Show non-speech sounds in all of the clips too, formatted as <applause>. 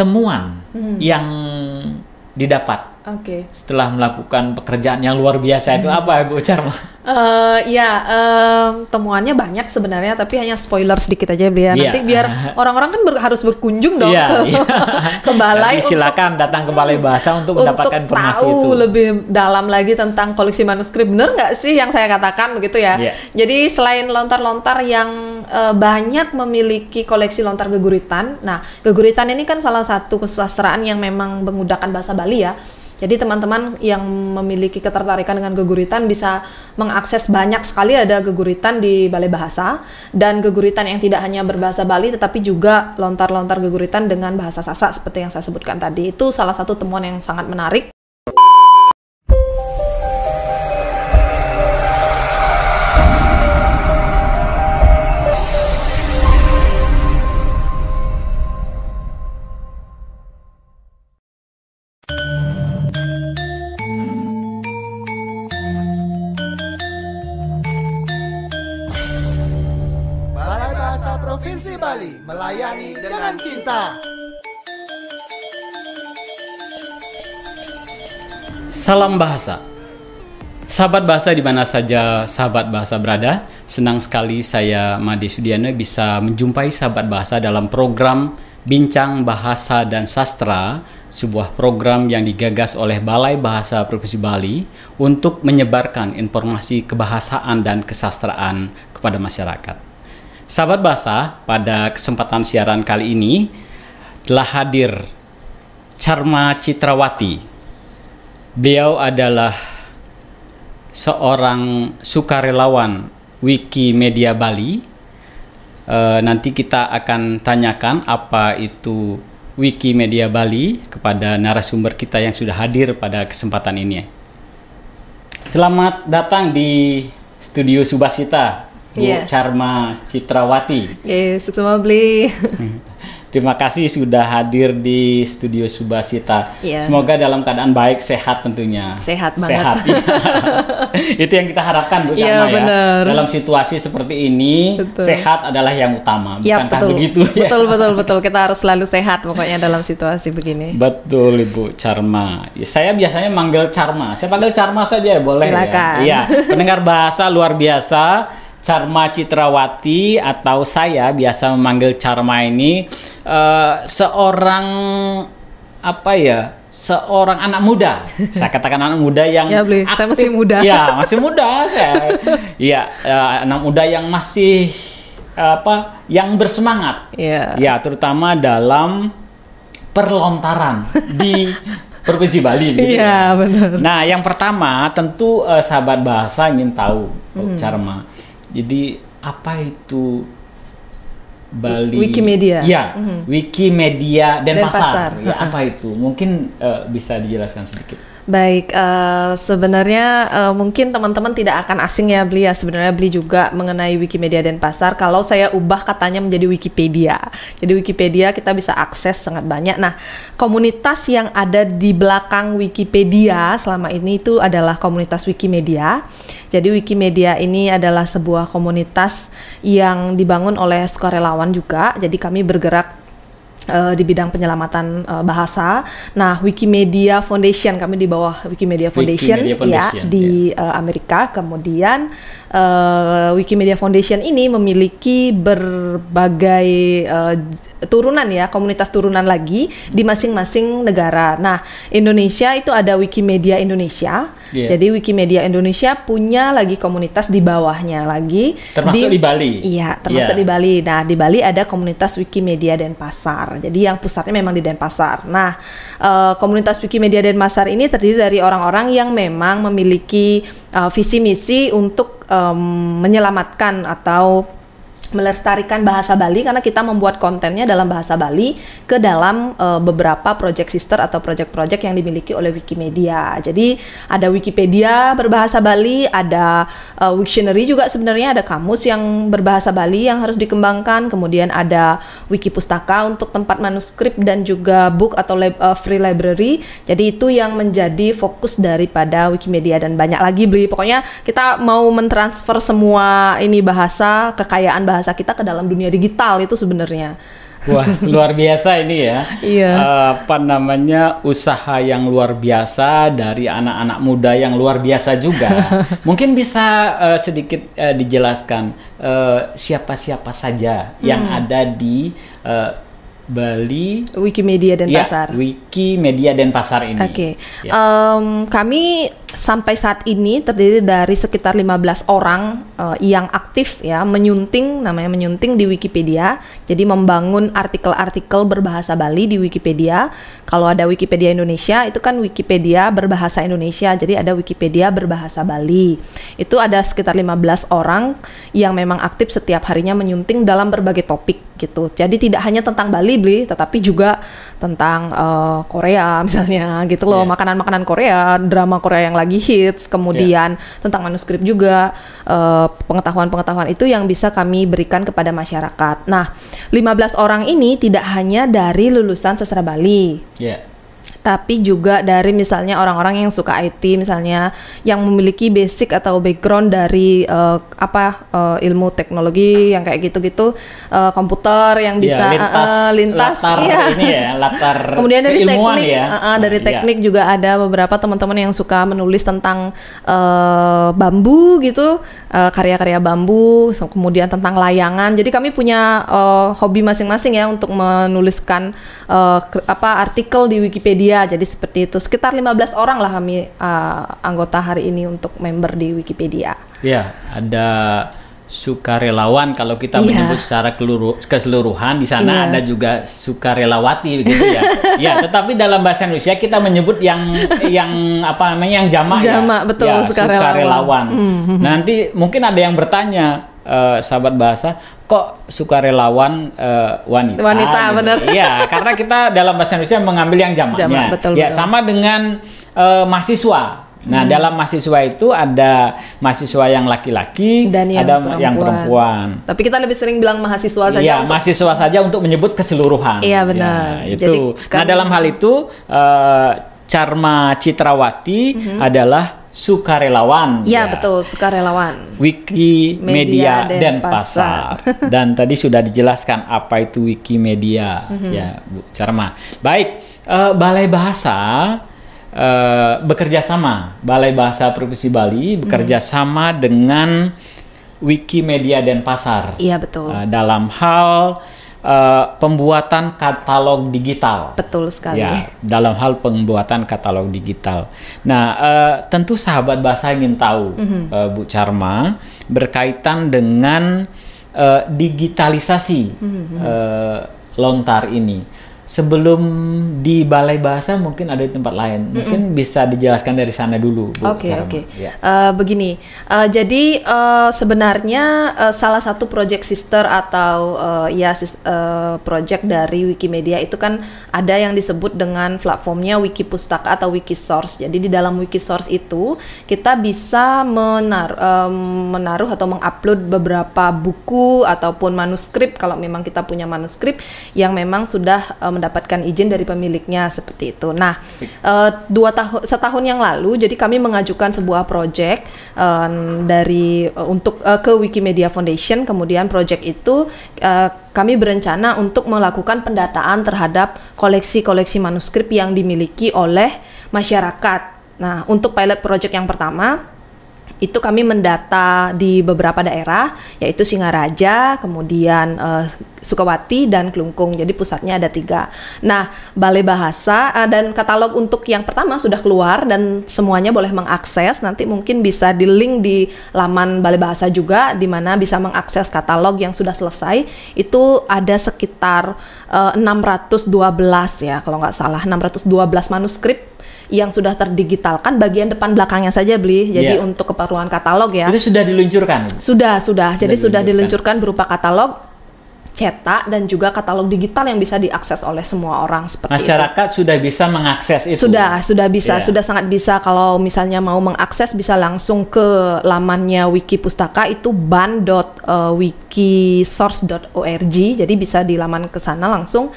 temuan yang didapat Oke. setelah melakukan pekerjaan yang luar biasa itu apa Bu Charma? Eh ya, em, temuannya banyak sebenarnya, tapi hanya spoiler sedikit aja Beli ya. Iya. Nanti biar <laughs> orang-orang kan ber- harus berkunjung dong Iya, ke, iya. <laughs> ke balai Jadi silakan datang ke Balai Bahasa untuk mendapatkan informasi tahu itu. lebih dalam lagi tentang koleksi manuskrip. Bener nggak sih yang saya katakan begitu ya? Iya. Jadi selain lontar-lontar yang eh, banyak memiliki koleksi lontar geguritan, nah geguritan ini kan salah satu kesusastraan yang memang menggunakan bahasa Bali ya. Jadi teman-teman yang memiliki ketertarikan dengan geguritan bisa mengakses banyak sekali ada geguritan di Balai Bahasa dan geguritan yang tidak hanya berbahasa Bali tetapi juga lontar-lontar geguritan dengan bahasa Sasak seperti yang saya sebutkan tadi. Itu salah satu temuan yang sangat menarik. Melayani dengan cinta. Salam bahasa. Sahabat bahasa di mana saja sahabat bahasa berada, senang sekali saya Made Sudiana bisa menjumpai sahabat bahasa dalam program Bincang Bahasa dan Sastra, sebuah program yang digagas oleh Balai Bahasa Provinsi Bali untuk menyebarkan informasi kebahasaan dan kesastraan kepada masyarakat. Sahabat bahasa, pada kesempatan siaran kali ini telah hadir Charma Citrawati, Beliau adalah seorang sukarelawan Wikimedia Bali. Eh, nanti kita akan tanyakan apa itu Wikimedia Bali kepada narasumber kita yang sudah hadir pada kesempatan ini. Selamat datang di studio Subasita, Bu Iya. Charma Citrawati. Oke, semua beli. Terima kasih sudah hadir di studio Subasita. Iya. Semoga dalam keadaan baik, sehat tentunya. Sehat banget. Sehat. iya. <laughs> <laughs> Itu yang kita harapkan Bu Iya, Charma ya. benar. Dalam situasi seperti ini, Betul. sehat adalah yang utama. Ya Bukankah betul. begitu ya? Betul betul betul. <laughs> Kita harus selalu sehat pokoknya dalam situasi begini. Betul Ibu Charma. Ya, Saya biasanya manggil Charma. Saya panggil Charma saja ya, boleh Silakan. ya. Iya, pendengar bahasa luar biasa. Charma Citrawati atau saya biasa memanggil Charma ini eh, seorang apa ya? Seorang anak muda. <laughs> Saya katakan anak muda yang Ya, Bli. Saya masih muda. Ya, masih <laughs> muda saya. Iya, eh, anak muda yang masih apa? Yang bersemangat. Iya. Ya, terutama dalam perlontaran di <laughs> Provinsi Bali. gitu Iya, ya. benar. Nah, yang pertama tentu eh, sahabat bahasa ingin tahu, Bu Hmm. Charma. Jadi apa itu Bali? Wikimedia. Ya, Wikimedia dan, Denpasar. Pasar. Ya, apa itu? Mungkin eh, bisa dijelaskan sedikit. Baik, eh, sebenarnya eh, mungkin teman-teman tidak akan asing ya beli ya sebenarnya beli juga mengenai Wikimedia Denpasar. Kalau saya ubah katanya menjadi Wikipedia. Jadi Wikipedia kita bisa akses sangat banyak. Nah, komunitas yang ada di belakang Wikipedia selama ini itu adalah komunitas Wikimedia. Jadi Wikimedia ini adalah sebuah komunitas yang dibangun oleh sukarelawan juga. Jadi kami bergerak eh, di bidang penyelamatan eh, bahasa. Nah, Wikimedia Foundation kami di bawah Wikimedia Foundation, Wikimedia Foundation, ya di eh, Amerika. Kemudian eh, Wikimedia Foundation ini memiliki berbagai eh, turunan ya, komunitas turunan lagi di masing-masing negara. Nah, Indonesia itu ada Wikimedia Indonesia. Iya. Jadi Wikimedia Indonesia punya lagi komunitas di bawahnya lagi Termasuk di Bali? Iya, termasuk Iya. di Bali. Nah, di Bali ada komunitas Wikimedia Denpasar. Jadi yang pusatnya memang di Denpasar. Nah, eh, komunitas Wikimedia Denpasar ini terdiri dari orang-orang yang memang memiliki eh, visi misi untuk em, menyelamatkan atau melestarikan bahasa Bali karena kita membuat kontennya dalam bahasa Bali ke dalam eh, beberapa project sister atau project-project yang dimiliki oleh Wikimedia. Jadi ada Wikipedia berbahasa Bali, ada eh, Wiktionary juga sebenarnya ada kamus yang berbahasa Bali yang harus dikembangkan, kemudian ada Wiki Pustaka untuk tempat manuskrip dan juga book atau lab- eh, free library. Jadi itu yang menjadi fokus daripada Wikimedia dan banyak lagi beli. Pokoknya kita mau mentransfer semua ini bahasa kekayaan bahasa kita ke dalam dunia digital itu sebenarnya Wah, <laughs> luar biasa ini ya. Iya. Eh, apa namanya usaha yang luar biasa dari anak-anak muda yang luar biasa juga. <laughs> Mungkin bisa eh, sedikit eh, dijelaskan siapa-siapa saja yang Hmm. ada di eh, Bali Wikimedia dan ya, Pasar. Wiki Media dan Pasar ini. Oke, Ya. Em, kami sampai saat ini terdiri dari sekitar 15 orang eh, yang aktif ya menyunting, namanya menyunting di Wikipedia. Jadi membangun artikel-artikel berbahasa Bali di Wikipedia. Kalau ada Wikipedia Indonesia itu kan Wikipedia berbahasa Indonesia, jadi ada Wikipedia berbahasa Bali. Itu ada sekitar 15 orang yang memang aktif setiap harinya menyunting dalam berbagai topik gitu. Jadi tidak hanya tentang Bali, Bli, tetapi juga tentang eh, Korea <laughs> misalnya gitu loh, Iya. makanan-makanan Korea, drama Korea yang lagi hits, kemudian tentang manuskrip juga eh, pengetahuan-pengetahuan itu yang bisa kami berikan kepada masyarakat. Nah, 15 orang ini tidak hanya dari lulusan sastra Bali, Ya. Tapi juga dari misalnya orang-orang yang suka IT misalnya yang memiliki basic atau background dari eh, apa eh, ilmu teknologi yang kayak gitu-gitu eh, komputer yang bisa Ya, lintas, eh, lintas latar iya. ini ya, latar <laughs> Kemudian dari teknik, ya. eh, eh, dari Iya. teknik juga ada beberapa teman-teman yang suka menulis tentang eh, bambu gitu, eh, karya-karya bambu, so- kemudian tentang layangan. Jadi kami punya eh, hobi masing-masing ya untuk menuliskan ke- apa artikel di Wikipedia. Jadi seperti itu. Sekitar 15 orang lah kami eh, anggota hari ini untuk member di Wikipedia. Ya, ada sukarelawan kalau kita Iya. menyebut secara keseluruhan di sana Iya. ada juga sukarelawati begitu ya. <laughs> ya, tetapi dalam bahasa Indonesia kita menyebut yang yang apa namanya yang jamak ya. Jamak, betul, Ya, sukarelawan. Hmm, Nah, nanti mungkin ada yang bertanya eh, sahabat bahasa kok sukarelawan eh, wanita Wanita, gitu. benar. <laughs> Iya, karena kita dalam bahasa Indonesia mengambil yang jamaknya. Jamak, betul, ya, betul. sama dengan eh, mahasiswa. Nah, Hmm. dalam mahasiswa itu ada mahasiswa yang laki-laki, Dan yang ada perempuan. yang perempuan. Tapi kita lebih sering bilang mahasiswa saja Iya, untuk mahasiswa saja untuk menyebut keseluruhan. Iya, benar. Ya, itu. Jadi, nah, dalam hal itu eh, Charma Citrawati adalah sukarelawan. Iya ya. betul, sukarelawan. Wikimedia Media dan, pasar. Pasar. <laughs> dan tadi sudah dijelaskan apa itu Wikimedia Mhm. ya Bu Charma. Baik, eh, Balai Bahasa eh, bekerja sama Balai Bahasa Provinsi Bali Mhm. bekerja sama dengan Wikimedia dan Pasar Iya betul. eh, dalam hal eh, pembuatan katalog digital. Betul sekali. Ya, dalam hal pembuatan katalog digital. Nah, eh, tentu sahabat bahasa ingin tahu, Mhm. eh, Bu Charma, berkaitan dengan eh, digitalisasi Mhm. eh, lontar ini. Sebelum di Balai Bahasa mungkin ada di tempat lain. Mungkin bisa dijelaskan dari sana dulu, Bu Oke Charma. oke. Ya. Eh, begini, eh, jadi eh, sebenarnya eh, salah satu project sister atau eh, ya sis- eh, project dari Wikimedia itu kan ada yang disebut dengan platformnya Wikipustaka atau Wikisource. Jadi di dalam Wikisource itu kita bisa menar- em, menaruh atau mengupload beberapa buku ataupun manuskrip kalau memang kita punya manuskrip yang memang sudah eh, mendapatkan izin dari pemiliknya seperti itu. Nah, eh, dua tahun setahun yang lalu, jadi kami mengajukan sebuah em, dari eh, untuk eh, ke Wikimedia Foundation. Kemudian project itu eh, kami berencana untuk melakukan pendataan terhadap koleksi-koleksi manuskrip yang dimiliki oleh masyarakat. Nah, untuk pilot project yang pertama itu kami mendata di beberapa daerah yaitu Singaraja, kemudian eh, Sukawati dan Klungkung. Jadi pusatnya ada tiga. Nah, Balai Bahasa eh, dan katalog untuk yang pertama sudah keluar dan semuanya boleh mengakses. Nanti mungkin bisa di link di laman Balai Bahasa juga, di mana bisa mengakses katalog yang sudah selesai. Itu ada sekitar eh, 612 ya, kalau nggak salah 612 manuskrip yang sudah terdigitalkan bagian depan belakangnya saja beli jadi Iya. untuk keperluan katalog ya Itu sudah diluncurkan. sudah sudah jadi sudah diluncurkan. diluncurkan berupa katalog cetak dan juga katalog digital yang bisa diakses oleh semua orang seperti itu Masyarakat sudah bisa mengakses itu. sudah sudah bisa Iya. sudah sangat bisa kalau misalnya mau mengakses bisa langsung ke lamannya wiki pustaka itu ban.wikisource.org jadi bisa di laman ke sana langsung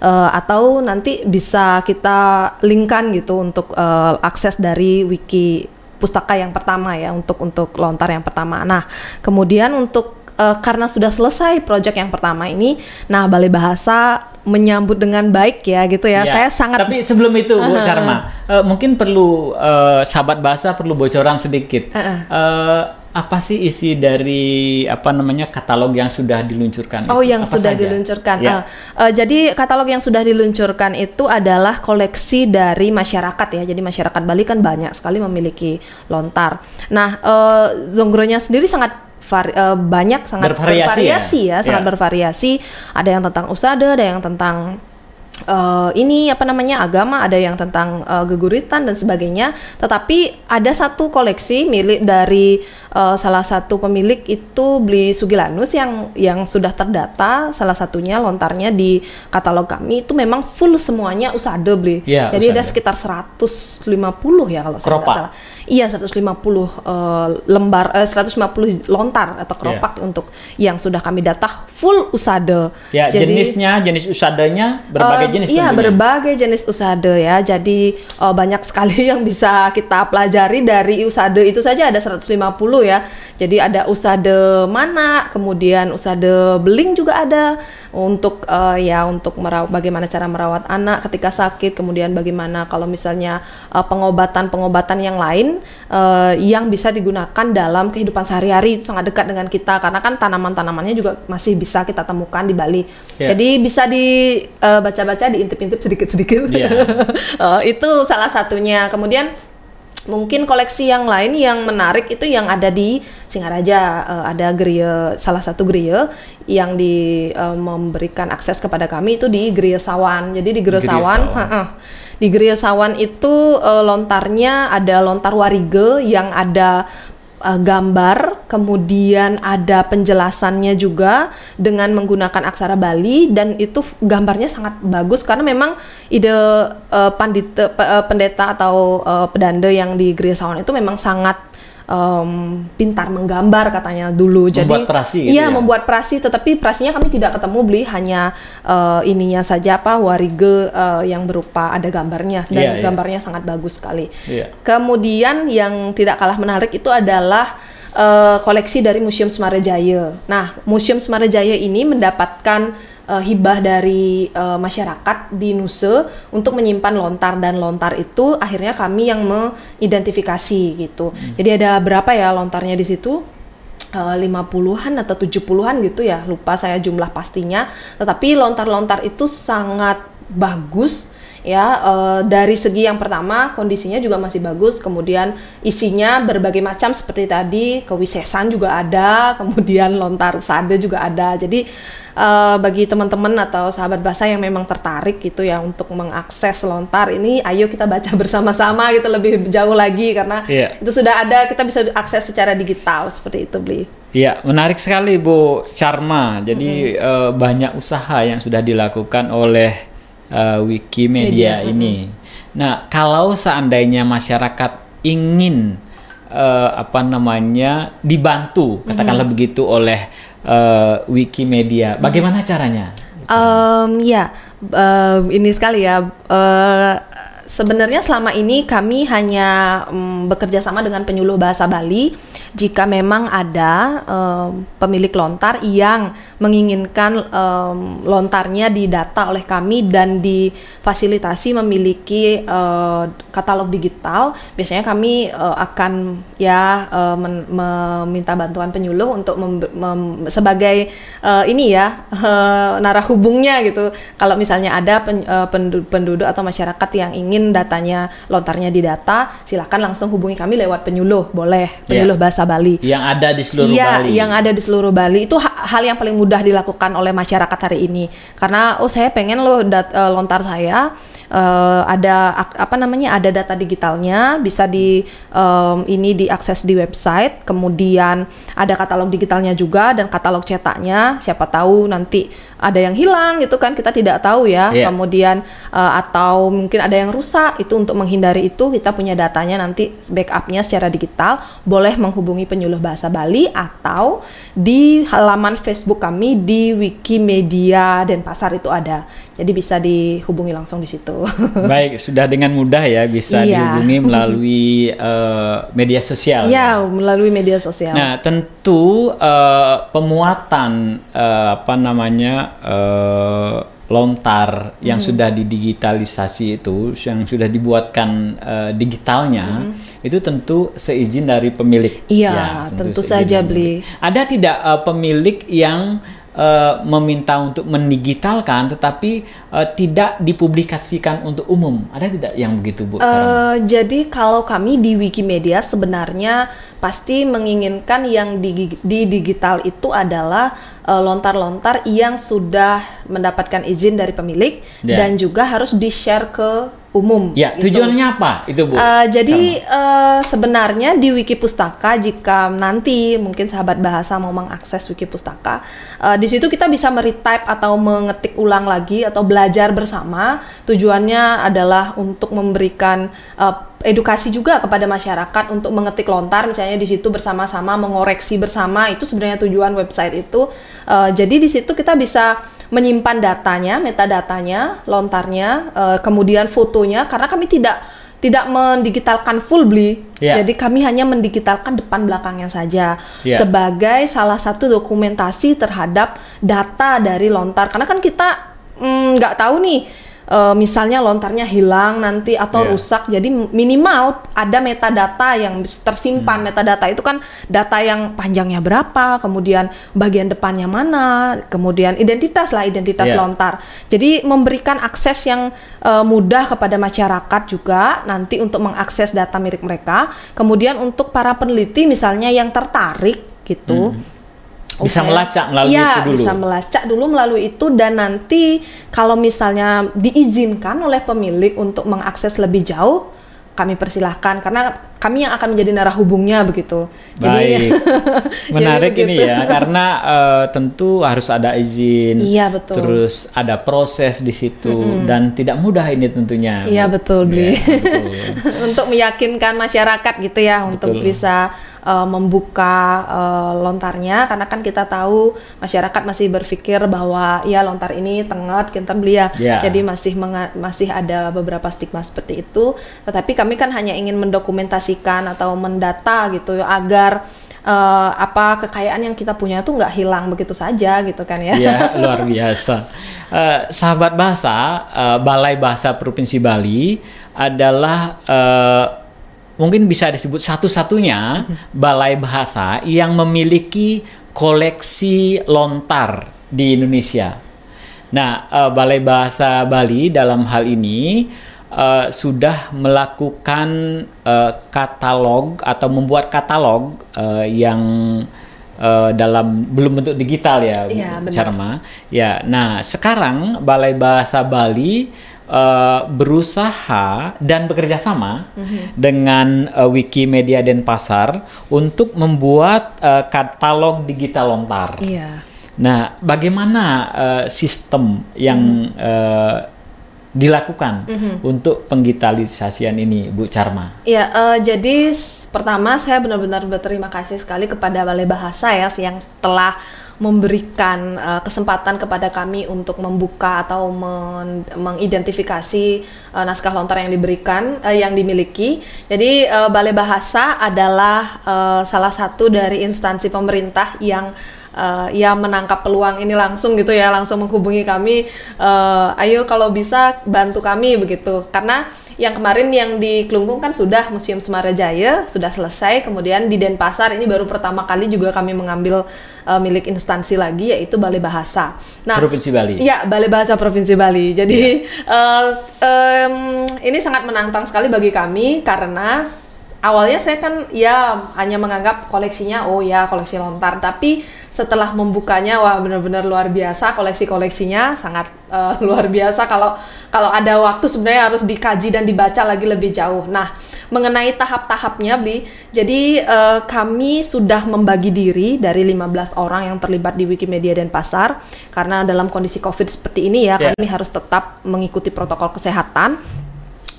Eh, atau nanti bisa kita linkkan gitu untuk eh, akses dari wiki pustaka yang pertama ya untuk untuk lontar yang pertama. Nah, kemudian untuk eh, karena sudah selesai proyek yang pertama ini, nah Balai Bahasa menyambut dengan baik ya gitu ya. Ya, Saya sangat Tapi sebelum itu Bu Aha. Charma, eh, mungkin perlu eh, sahabat bahasa perlu bocoran sedikit. Aha. Eh, apa sih isi dari apa namanya katalog yang sudah diluncurkan? Oh, itu? yang Apa sudah saja? diluncurkan. Ya. Ah, eh, jadi katalog yang sudah diluncurkan itu adalah koleksi dari masyarakat ya. Jadi masyarakat Bali kan banyak sekali memiliki lontar. Nah, eh, Zongronya sendiri sangat vari- eh, banyak, sangat Bervariasi ya? ya, sangat Ya. bervariasi. Ada yang tentang usada, ada yang tentang eh, ini apa namanya agama, ada yang tentang eh, geguritan dan sebagainya. Tetapi ada satu koleksi milik dari eh, salah satu pemilik itu beli Sugilanus yang yang sudah terdata salah satunya lontarnya di katalog kami itu memang full semuanya usada beli. Ya, Jadi ada usada. sekitar 150 ya kalau saya tidak salah. Iya 150 eh, lembar eh, 150 lontar atau keropak untuk yang sudah kami data full usada. Ya, Jadi- jenisnya, jenis usadanya berbagai Eh, jenis Iya, berbagai jenis usada ya. Jadi eh, banyak <laughs> sekali yang bisa kita pelajari dari usada itu saja ada 150 ya. Jadi ada usada mana, kemudian usada beling juga ada untuk eh, ya untuk merawat bagaimana cara merawat anak ketika sakit, kemudian bagaimana kalau misalnya eh, pengobatan-pengobatan yang lain eh, yang bisa digunakan dalam kehidupan sehari-hari itu sangat dekat dengan kita karena kan tanaman-tanamannya juga masih bisa kita temukan di Bali. Ya. Jadi bisa dibaca-baca, diintip-intip sedikit-sedikit. Iya. <laughs> Eh, itu salah satunya. Kemudian mungkin koleksi yang lain yang menarik itu yang ada di Singaraja. Eh, ada gereja salah satu gereja yang di eh, memberikan akses kepada kami itu di Gereja Sawan. Jadi di Gereja Sawan, Sawan. heeh. di Gereja Sawan itu eh, lontarnya ada lontar warige yang ada uh, gambar, kemudian ada penjelasannya juga dengan menggunakan aksara Bali dan itu gambarnya sangat bagus karena memang ide uh, pandita, pe- uh, pendeta atau uh, pedanda yang di Gereja Sawan itu memang sangat um, pintar menggambar katanya dulu. Jadi Membuat prasi gitu Iya, ya? membuat prasi tetapi prasinya kami tidak ketemu beli hanya uh, ininya saja apa warige uh, yang berupa ada gambarnya dan Iya, iya. gambarnya sangat bagus sekali. Iya. Kemudian yang tidak kalah menarik itu adalah eh, koleksi dari Museum Semarajaya. Nah, Museum Semarajaya ini mendapatkan eh, hibah dari eh, masyarakat di Nuse untuk menyimpan lontar dan lontar itu akhirnya kami yang mengidentifikasi gitu. Jadi ada berapa ya lontarnya di situ? Eh, 50-an atau 70-an gitu ya, lupa saya jumlah pastinya. Tetapi lontar-lontar itu sangat bagus ya eh, dari segi yang pertama kondisinya juga masih bagus. Kemudian isinya berbagai macam seperti tadi kewisesan juga ada <laughs> kemudian lontar usada juga ada. Jadi eh, bagi teman-teman atau sahabat bahasa yang memang tertarik gitu ya untuk mengakses lontar ini ayo kita baca <laughs> bersama-sama gitu lebih jauh lagi. Karena Iya. itu sudah ada kita bisa akses secara digital seperti itu beli Iya, menarik sekali Bu Charma. Jadi eh, banyak usaha yang sudah dilakukan oleh eh, Wikimedia Media, ini. Nah, kalau seandainya masyarakat ingin eh, apa namanya dibantu, katakanlah begitu oleh eh, Wikimedia, bagaimana caranya? Em, ya, em, ini sekali ya. eh, sebenarnya selama ini kami hanya em, bekerja sama dengan penyuluh bahasa Bali. Jika memang ada em, pemilik lontar yang menginginkan em, lontarnya didata oleh kami dan difasilitasi memiliki eh, katalog digital, biasanya kami eh, akan ya men- meminta bantuan penyuluh untuk mem- mem- sebagai eh, ini ya <laughs> eh, narah hubungnya gitu. Kalau misalnya ada pen- eh, pendu- penduduk atau masyarakat yang ingin datanya lontarnya didata, silakan langsung hubungi kami lewat penyuluh, boleh penyuluh Ya. bahasa Bali. Yang ada di seluruh Iya, Bali. yang ada di seluruh Bali itu ha- hal yang paling mudah dilakukan oleh masyarakat hari ini. Karena oh saya pengen loh dat- eh, lontar saya eh, ada apa namanya ada data digitalnya bisa di em, ini diakses di website. Kemudian ada katalog digitalnya juga dan katalog cetaknya. Siapa tahu nanti ada yang hilang gitu kan kita tidak tahu ya. Iya. Kemudian eh, atau mungkin ada yang rusak itu untuk menghindari itu kita punya datanya nanti backupnya secara digital boleh menghubungi penyuluh bahasa Bali atau di halaman Facebook kami di Wikimedia Denpasar itu ada Jadi bisa dihubungi langsung di situ. <laughs> Baik, sudah dengan mudah ya bisa Iya. dihubungi <laughs> melalui eh, media sosial. ya, melalui media sosial. Nah, tentu eh, pemuatan eh, apa namanya eh, lontar yang Hmm. sudah didigitalisasi itu, yang sudah dibuatkan eh, digitalnya, itu tentu seizin dari pemilik. Hmm. Iya, Ya, tentu seizin saja, pemilik. Ada tidak eh, pemilik yang eh, meminta untuk mendigitalkan, tetapi eh, tidak dipublikasikan untuk umum? Ada tidak yang begitu, Bu? Eh, jadi kalau kami di Wikimedia sebenarnya pasti menginginkan yang di, di digital itu adalah lontar-lontar yang sudah mendapatkan izin dari pemilik Ya. dan juga harus di-share ke umum. ya, gitu. tujuannya apa? Itu, Bu. Eh, jadi eh, sebenarnya di Wiki Pustaka jika nanti mungkin sahabat bahasa mau mengakses Wiki Pustaka, eh, di situ kita bisa meretype atau mengetik ulang lagi atau belajar bersama. Tujuannya adalah untuk memberikan eh, edukasi juga kepada masyarakat untuk mengetik lontar, misalnya di situ bersama-sama mengoreksi bersama. Itu sebenarnya tujuan website itu. Eh, jadi di situ kita bisa menyimpan datanya, metadatanya, lontarnya, eh, kemudian fotonya, karena kami tidak tidak mendigitalkan full beli. Ya. Jadi kami hanya mendigitalkan depan belakangnya saja Ya. sebagai salah satu dokumentasi terhadap data dari lontar. Karena kan kita mm, nggak tahu nih eh, misalnya lontarnya hilang nanti atau Ya. rusak. Jadi minimal ada metadata yang tersimpan. Hmm. Metadata itu kan data yang panjangnya berapa, kemudian bagian depannya mana, kemudian identitas lah identitas Ya. lontar. Jadi memberikan akses yang eh, mudah kepada masyarakat juga nanti untuk mengakses data milik mereka. Kemudian untuk para peneliti misalnya yang tertarik gitu. Bisa Oke. melacak melalui Iya, itu dulu. bisa melacak dulu melalui itu dan nanti kalau misalnya diizinkan oleh pemilik untuk mengakses lebih jauh, kami persilahkan karena kami yang akan menjadi narah hubungnya begitu. Baik. <laughs> Menarik Jadi ini ya, karena eh, tentu harus ada izin. Iya, betul. Terus ada proses di situ dan tidak mudah ini tentunya. Iya betul, Bli. Iya, betul. <laughs> untuk meyakinkan masyarakat gitu ya untuk Betul. bisa uh, membuka uh, lontarnya karena kan kita tahu masyarakat masih berpikir bahwa ya lontar ini tenget kinter beli ya. Ya. Jadi masih masih ada beberapa stigma seperti itu. Tetapi kami kan hanya ingin mendokumentasikan atau mendata gitu agar uh, apa kekayaan yang kita punya itu nggak hilang begitu saja gitu kan ya. Iya, <laughs> luar biasa. Eh, sahabat bahasa, eh, Balai Bahasa Provinsi Bali adalah eh, mungkin bisa disebut satu-satunya balai bahasa yang memiliki koleksi lontar di Indonesia. Nah, eh, Balai Bahasa Bali dalam hal ini eh, sudah melakukan eh, katalog atau membuat katalog eh, yang eh, dalam belum bentuk digital ya, benar. Charma. Ya, nah sekarang Balai Bahasa Bali eh, berusaha dan bekerja sama Mhm. dengan eh, Wikimedia Denpasar untuk membuat eh, katalog digital lontar. Iya. Nah, bagaimana eh, sistem yang eh, dilakukan untuk pendigitalisasian ini, Bu Charma? Ya, eh, jadi pertama saya benar-benar berterima kasih sekali kepada Balai Bahasa ya yang telah memberikan eh, kesempatan kepada kami untuk membuka atau men- mengidentifikasi eh, naskah lontar yang diberikan eh, yang dimiliki. Jadi eh, Balai Bahasa adalah eh, salah satu dari instansi pemerintah yang eh, ya menangkap peluang ini langsung gitu ya langsung menghubungi kami eh, ayo kalau bisa bantu kami begitu karena yang kemarin yang di Kelungkung kan sudah Museum Semarajaya sudah selesai kemudian di Denpasar ini baru pertama kali juga kami mengambil eh, milik instansi lagi yaitu Balai Bahasa nah Provinsi Bali. Iya, Balai Bahasa Provinsi Bali. Jadi eh, em, ini sangat menantang sekali bagi kami karena awalnya saya kan ya hanya menganggap koleksinya oh ya koleksi lontar, tapi setelah membukanya wah benar-benar luar biasa koleksi-koleksinya sangat eh, <laughs> luar biasa kalau kalau ada waktu sebenarnya harus dikaji dan dibaca lagi lebih jauh. Nah, mengenai tahap-tahapnya Bli, jadi eh, kami sudah membagi diri dari 15 orang yang terlibat di Wikimedia Denpasar karena dalam kondisi Covid seperti ini ya Ya. kami harus tetap mengikuti protokol kesehatan.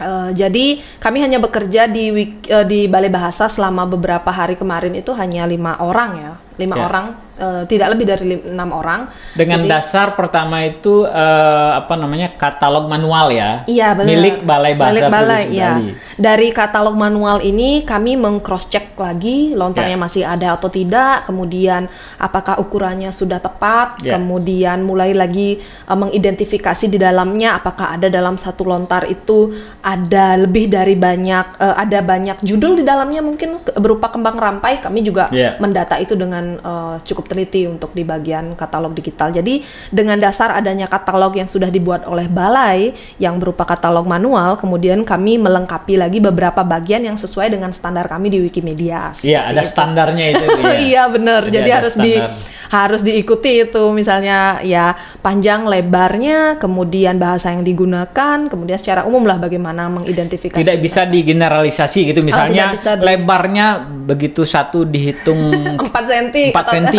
Eh, jadi kami hanya bekerja di eh, di Balai Bahasa selama beberapa hari kemarin itu hanya lima orang ya, lima Ya. orang eh, tidak lebih dari enam orang. Dengan Jadi- dasar pertama itu eh, apa namanya katalog manual ya. Iya benar. Milik Balai Bahasa Milik Balai. Bali. Dari katalog manual ini kami meng-cross check lagi lontarnya Ya. masih ada atau tidak, kemudian apakah ukurannya sudah tepat, Ya. kemudian mulai lagi uh, mengidentifikasi di dalamnya apakah ada dalam satu lontar itu ada lebih dari banyak uh, ada banyak judul di dalamnya mungkin berupa kembang rampai. Kami juga Ya. mendata itu dengan uh, cukup teliti untuk di bagian katalog digital. Jadi dengan dasar adanya katalog yang sudah dibuat oleh balai yang berupa katalog manual, kemudian kami melengkapi lagi beberapa bagian yang sesuai dengan standar kami di Wikimedia. Iya, ada itu. standarnya itu. <laughs> ya. iya benar. Jadi Jadi, harus di standar. Harus diikuti itu misalnya ya panjang lebarnya, kemudian bahasa yang digunakan, kemudian secara umum lah bagaimana mengidentifikasi. Tidak bisa digeneralisasi gitu misalnya Oh, bisa di- lebarnya begitu satu dihitung 4 cm 4 cm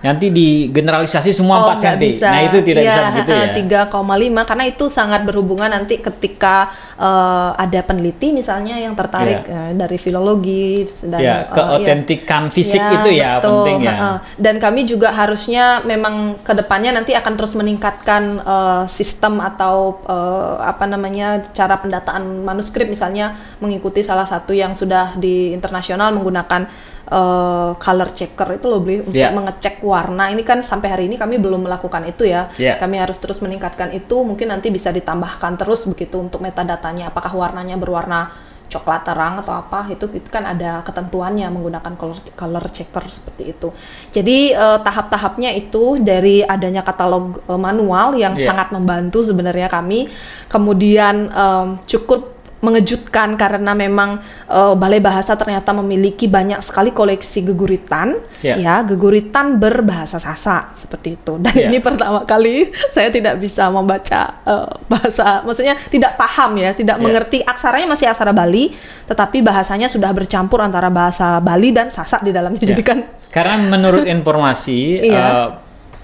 nanti digeneralisasi semua 4 Oh, nggak cm bisa. nah itu tidak Iya, bisa begitu ya 3,5 karena itu sangat berhubungan nanti ketika eh, ada peneliti misalnya yang tertarik Iya. eh, dari filologi dan ya eh, keotentikan fisik Ya, itu ya betul. penting ya. Dan kami juga harusnya memang ke depannya nanti akan terus meningkatkan eh, sistem atau eh, apa namanya cara pendataan manuskrip misalnya mengikuti salah satu yang sudah di internasional menggunakan eh, color checker itu loh beli untuk Ya. mengecek warna. Ini kan sampai hari ini kami belum melakukan itu ya. Ya. Kami harus terus meningkatkan itu. Mungkin nanti bisa ditambahkan terus begitu untuk metadatanya. Apakah warnanya berwarna coklat terang atau apa itu itu kan ada ketentuannya menggunakan color color checker seperti itu. Jadi eh, tahap-tahapnya itu dari adanya katalog eh, manual yang Iya. sangat membantu sebenarnya kami. Kemudian em, cukup mengejutkan karena memang eh, Balai Bahasa ternyata memiliki banyak sekali koleksi geguritan Ya. ya geguritan berbahasa Sasak seperti itu dan Ya. ini pertama kali <laughs> saya tidak bisa membaca eh, bahasa maksudnya tidak paham ya tidak Ya. mengerti aksaranya masih aksara Bali tetapi bahasanya sudah bercampur antara bahasa Bali dan Sasak di dalamnya Ya. <laughs> jadi kan Karena menurut informasi Iya. eh,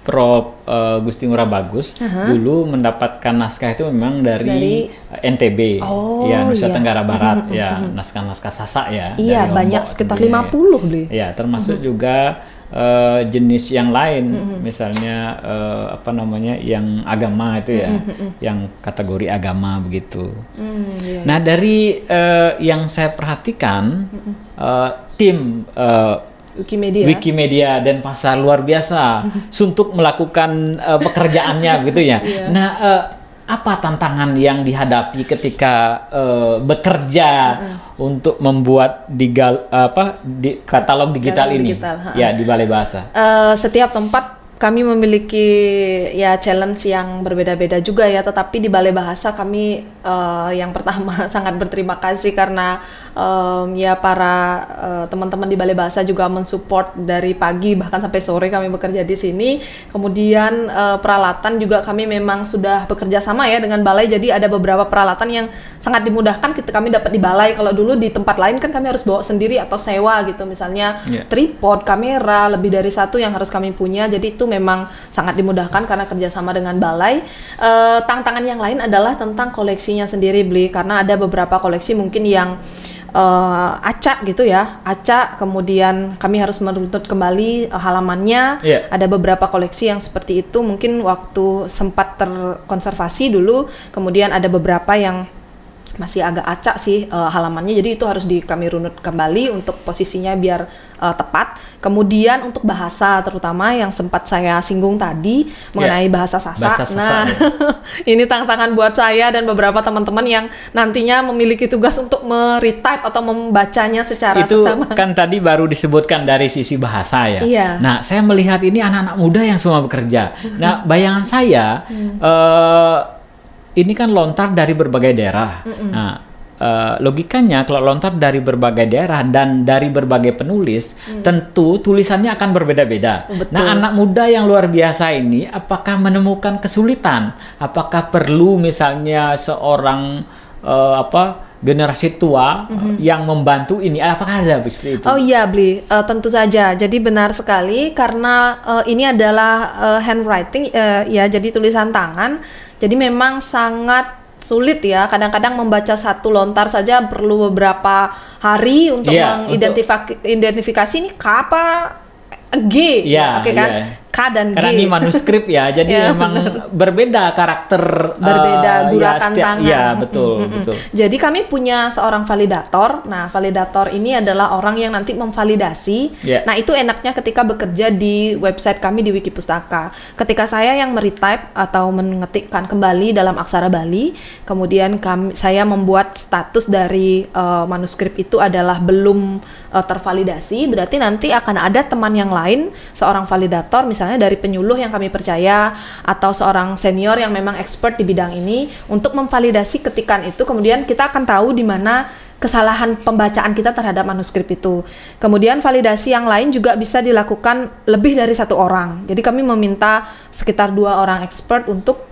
Prof eh, Gusti Ngurah Bagus dulu mendapatkan naskah itu memang dari, NTB, Oh, ya Nusa iya. Tenggara Barat, ya naskah-naskah Sasak ya. iya dari banyak Lombok sekitar sendiri. 50 beli Ya, termasuk juga eh, jenis yang lain, misalnya eh, apa namanya yang agama itu ya, yang kategori agama begitu. Hmm, iya. Nah dari eh, yang saya perhatikan eh, tim eh, Wikimedia Wikimedia dan pasar luar biasa <laughs> untuk melakukan eh, pekerjaannya begitu <laughs> ya. Iya. Nah, eh, apa tantangan yang dihadapi ketika eh, bekerja untuk membuat digal, apa di katalog digital Katalog ini? digital, ha. ya di Balai Bahasa. Eh, setiap tempat kami memiliki ya challenge yang berbeda-beda juga ya. Tetapi di Balai Bahasa kami eh, yang pertama <laughs> sangat berterima kasih karena em, ya para eh, teman-teman di Balai Bahasa juga mensupport dari pagi bahkan sampai sore kami bekerja di sini. Kemudian eh, peralatan juga kami memang sudah bekerja sama ya dengan Balai. Jadi ada beberapa peralatan yang sangat dimudahkan kita kami dapat di Balai. Kalau dulu di tempat lain kan kami harus bawa sendiri atau sewa gitu. Misalnya Ya. tripod, kamera, lebih dari satu yang harus kami punya. Jadi itu memang sangat dimudahkan karena kerjasama dengan balai. Eh, tantangan yang lain adalah tentang koleksinya sendiri, beli karena ada beberapa koleksi mungkin yang eh, acak gitu ya, acak. Kemudian kami harus meruntut kembali eh, halamannya. Iya. Ada beberapa koleksi yang seperti itu. Mungkin waktu sempat terkonservasi dulu, kemudian ada beberapa yang masih agak acak sih eh, halamannya jadi itu harus di kami runut kembali untuk posisinya biar eh, tepat kemudian untuk bahasa terutama yang sempat saya singgung tadi mengenai bahasa Sasak Bahasa nah <laughs> ini tantangan buat saya dan beberapa teman-teman yang nantinya memiliki tugas untuk meretype atau membacanya secara itu sesama kan tadi baru disebutkan dari sisi bahasa ya. Iya. Nah, saya melihat ini anak-anak muda yang semua bekerja. Nah, <laughs> bayangan saya Mm. eh, ini kan lontar dari berbagai daerah. Nah, eh, logikanya kalau lontar dari berbagai daerah dan dari berbagai penulis, tentu tulisannya akan berbeda-beda. Mm. Nah, anak muda yang luar biasa ini apakah menemukan kesulitan? Apakah perlu misalnya seorang eh, apa generasi tua yang membantu ini? Apakah ada seperti itu? Oh iya, Bli, Eh, tentu saja. Jadi benar sekali karena eh, ini adalah eh, handwriting, eh, ya, jadi tulisan tangan. Jadi memang sangat sulit ya. Kadang-kadang membaca satu lontar saja perlu beberapa hari untuk Iya, mengidentifikasi identifikasi ini apa G, Iya, oke kan? iya. K dan Karena G. ini manuskrip ya, <laughs> jadi Ya, memang berbeda karakter berbeda eh, guratan ya, setiap- tangan. Iya, betul, Mm, mm, mm. betul. Jadi kami punya seorang validator. Nah, validator ini adalah orang yang nanti memvalidasi. Ya. Nah, itu enaknya ketika bekerja di website kami di Wiki Pustaka. Ketika saya yang meretype atau mengetikkan kembali dalam aksara Bali, kemudian kami saya membuat status dari eh, manuskrip itu adalah belum eh, tervalidasi, berarti nanti akan ada teman yang lain, seorang validator misalnya dari penyuluh yang kami percaya atau seorang senior yang memang expert di bidang ini untuk memvalidasi ketikan itu kemudian kita akan tahu di mana kesalahan pembacaan kita terhadap manuskrip itu. Kemudian validasi yang lain juga bisa dilakukan lebih dari satu orang. Jadi kami meminta sekitar dua orang expert untuk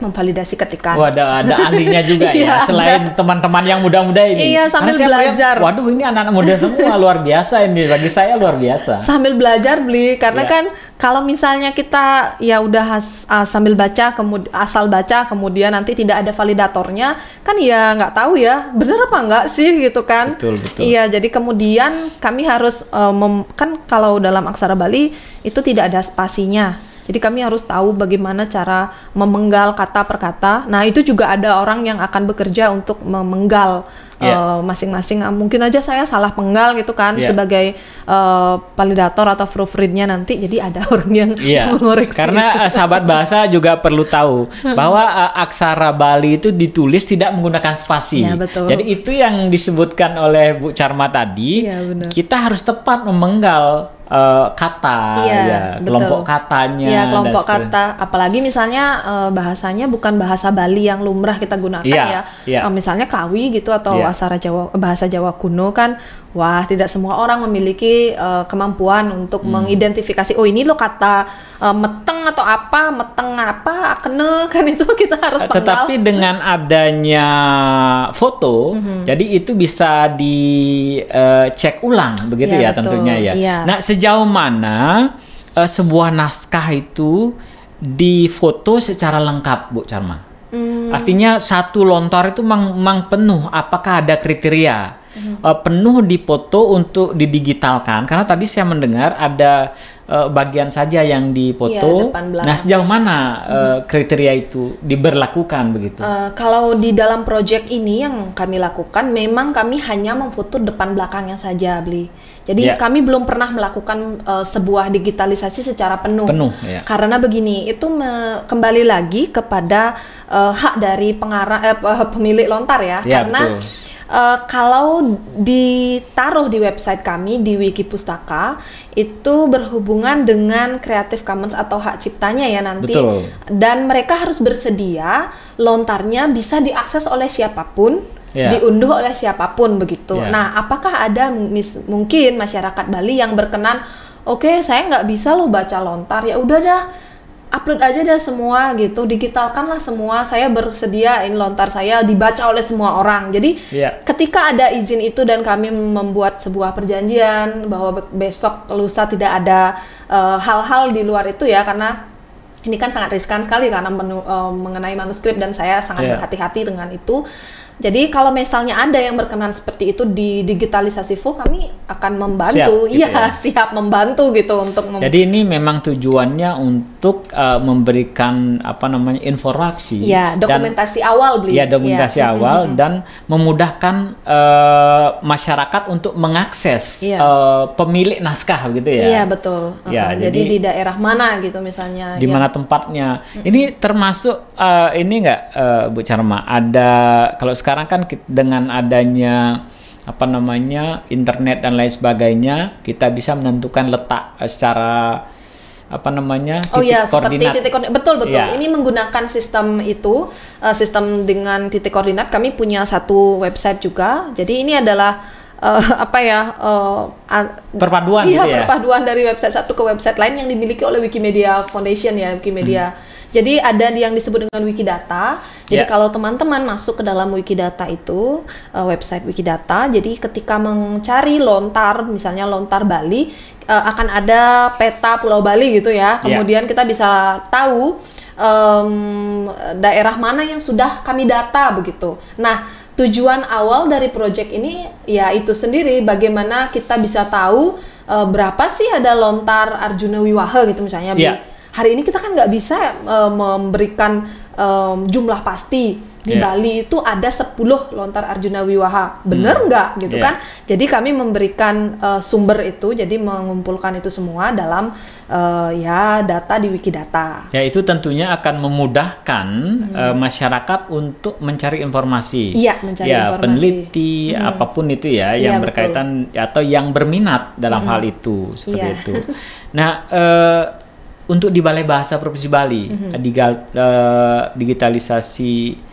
memvalidasi ketikan. Oh, ada ada ahlinya juga <laughs> Iya, ya, selain teman-teman yang muda-muda ini. Iya, sambil belajar. Waduh, ini anak-anak muda semua luar biasa ini. Bagi saya luar biasa. sambil belajar beli karena Iya. kan kalau misalnya kita ya udah has- ah, sambil baca kemudian asal baca kemudian nanti tidak ada validatornya kan ya nggak tahu ya bener apa enggak sih gitu kan Betul, betul. iya jadi kemudian kami harus eh, mem- kan kalau dalam aksara Bali itu tidak ada spasinya jadi kami harus tahu bagaimana cara memenggal kata per kata. Nah, itu juga ada orang yang akan bekerja untuk memenggal Iya. eh, masing-masing. Ah, Mungkin aja saya salah penggal gitu kan Iya. sebagai eh, validator atau proofreadnya nanti. Jadi ada <laughs> orang yang Iya, mengoreksi. karena eh, sahabat bahasa juga perlu tahu <laughs> bahwa eh, aksara Bali itu ditulis tidak menggunakan spasi. Ya, betul. Jadi itu yang disebutkan oleh Bu Charma tadi. Iya, benar. Kita harus tepat memenggal eh, kata, Iya, ya, betul. kelompok katanya. Ya, dan kelompok kata. Apalagi misalnya eh, bahasanya bukan bahasa Bali yang lumrah kita gunakan Iya, ya. iya. Eh, misalnya kawi gitu atau Iya. Asara Jawa bahasa Jawa kuno kan wah tidak semua orang memiliki eh, kemampuan untuk Hmm. mengidentifikasi oh ini lo kata eh, meteng atau apa, meteng apa, kene <laughs> kan itu kita harus penggal. Tetapi dengan adanya foto, Mhm. jadi itu bisa dicek ulang, begitu Iya, ya betul. tentunya ya. Iya. Nah, sejauh mana eh, sebuah naskah itu difoto secara lengkap, Bu Charma? Hmm, Artinya satu lontar itu memang, memang penuh. Apakah ada kriteria Mhm. Eh, penuh dipoto untuk didigitalkan? Karena tadi saya mendengar ada eh, bagian saja yang dipoto. depan belakang. nah, sejauh mana eh, kriteria itu diberlakukan begitu? Eh, kalau di dalam project ini yang kami lakukan, memang kami hanya memfoto depan belakangnya saja, Bli. Jadi Ya. kami belum pernah melakukan eh, sebuah digitalisasi secara penuh. Penuh, ya. Karena begini, itu me- kembali lagi kepada eh, hak dari pengarang eh, pe- pemilik lontar ya. Ya, Karena betul. Eh, kalau ditaruh di website kami di Wiki Pustaka itu berhubungan dengan Creative Commons atau hak ciptanya ya nanti Betul. dan mereka harus bersedia lontarnya bisa diakses oleh siapa pun, Ya. diunduh oleh siapa pun begitu. Ya. Nah, apakah ada mis- mungkin masyarakat Bali yang berkenan, oke saya nggak bisa loh baca lontar, ya udah dah upload aja dah semua gitu, digitalkanlah semua. Saya bersedia ini lontar saya dibaca oleh semua orang. Jadi Ya. ketika ada izin itu dan kami membuat sebuah perjanjian bahwa be- besok lusa tidak ada eh, hal-hal di luar itu ya karena ini kan sangat riskan sekali karena menu- eh, mengenai manuskrip dan saya sangat Iya. berhati-hati dengan itu. Jadi kalau misalnya ada yang berkenan seperti itu di digitalisasi full, kami akan membantu, Siap, gitu iya ya. <laughs> siap membantu gitu untuk mem- Jadi ini memang tujuannya untuk eh, memberikan apa namanya informasi ya dan dokumentasi awal beli. ya dokumentasi Iya. awal dan memudahkan eh, masyarakat untuk mengakses Iya. eh, pemilik naskah gitu ya. Iya betul. Ya, Uh-huh. jadi, jadi- di daerah mana gitu misalnya. di ya. mana tempatnya. Ini termasuk eh, ini enggak Bu Charma ada kalau sekarang kan ki- dengan adanya apa namanya internet dan lain sebagainya kita bisa menentukan letak eh, secara apa namanya Oh titik ya, seperti koordinat. titik koordinat. Betul betul. Iya. Ini menggunakan sistem itu, uh, sistem dengan titik koordinat. Kami punya satu website juga. Jadi ini adalah uh, <laughs> apa ya? uh, Perpaduan Iya, gitu ya. perpaduan dari website satu ke website lain yang dimiliki oleh Wikimedia Foundation ya, Wikimedia. Jadi ada yang disebut dengan Wikidata. Jadi Ya. kalau teman-teman masuk ke dalam Wikidata itu, uh, website Wikidata, jadi ketika mencari lontar, misalnya lontar Bali, uh, akan ada peta Pulau Bali gitu ya. Ya. Kemudian kita bisa tahu em, daerah mana yang sudah kami data begitu. Nah, tujuan awal dari project ini ya itu sendiri bagaimana kita bisa tahu eh, berapa sih ada lontar Arjuna Wiwaha gitu misalnya. Bli. Hari ini kita kan nggak bisa eh, memberikan em, jumlah pasti di Iya. Bali itu ada 10 lontar Arjuna Wiwaha. Bener nggak gitu Iya. kan? Jadi kami memberikan eh, sumber itu, jadi mengumpulkan itu semua dalam eh, ya data di Wikidata. Ya itu tentunya akan memudahkan eh, masyarakat untuk mencari informasi. Hmm. Iya, mencari ya, informasi. peneliti apa pun itu ya Iya, yang betul. berkaitan atau yang berminat dalam hal itu seperti Iya. itu. <laughs> Nah, eh, untuk di Balai Bahasa Provinsi Bali, Hmm. digal- eh, digitalisasi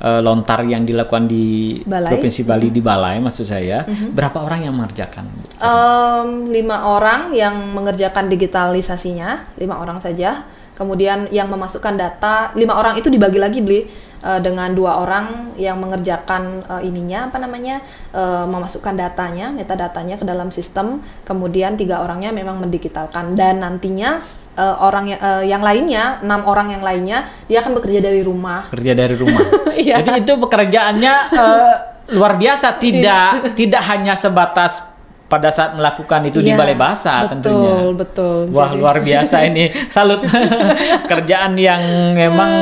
eh, lontar yang dilakukan di Balai. Provinsi Bali di Balai maksud saya, Hmm. berapa orang yang mengerjakan? Em, lima orang yang mengerjakan digitalisasinya, lima orang saja. Kemudian yang memasukkan data, lima orang itu dibagi lagi beli eh, dengan dua orang yang mengerjakan eh, ininya apa namanya eh, memasukkan datanya, metadatanya ke dalam sistem. Kemudian tiga orangnya memang mendigitalkan dan nantinya eh, orang yang, eh, yang lainnya, enam orang yang lainnya dia akan bekerja dari rumah. kerja dari rumah. <laughs> Iya. Jadi itu pekerjaannya eh, luar biasa, tidak tidak hanya sebatas pada saat melakukan itu di Iya, balai bahasa betul, tentunya. Betul, Wah Jadi- luar biasa ini, salut <laughs> kerjaan yang memang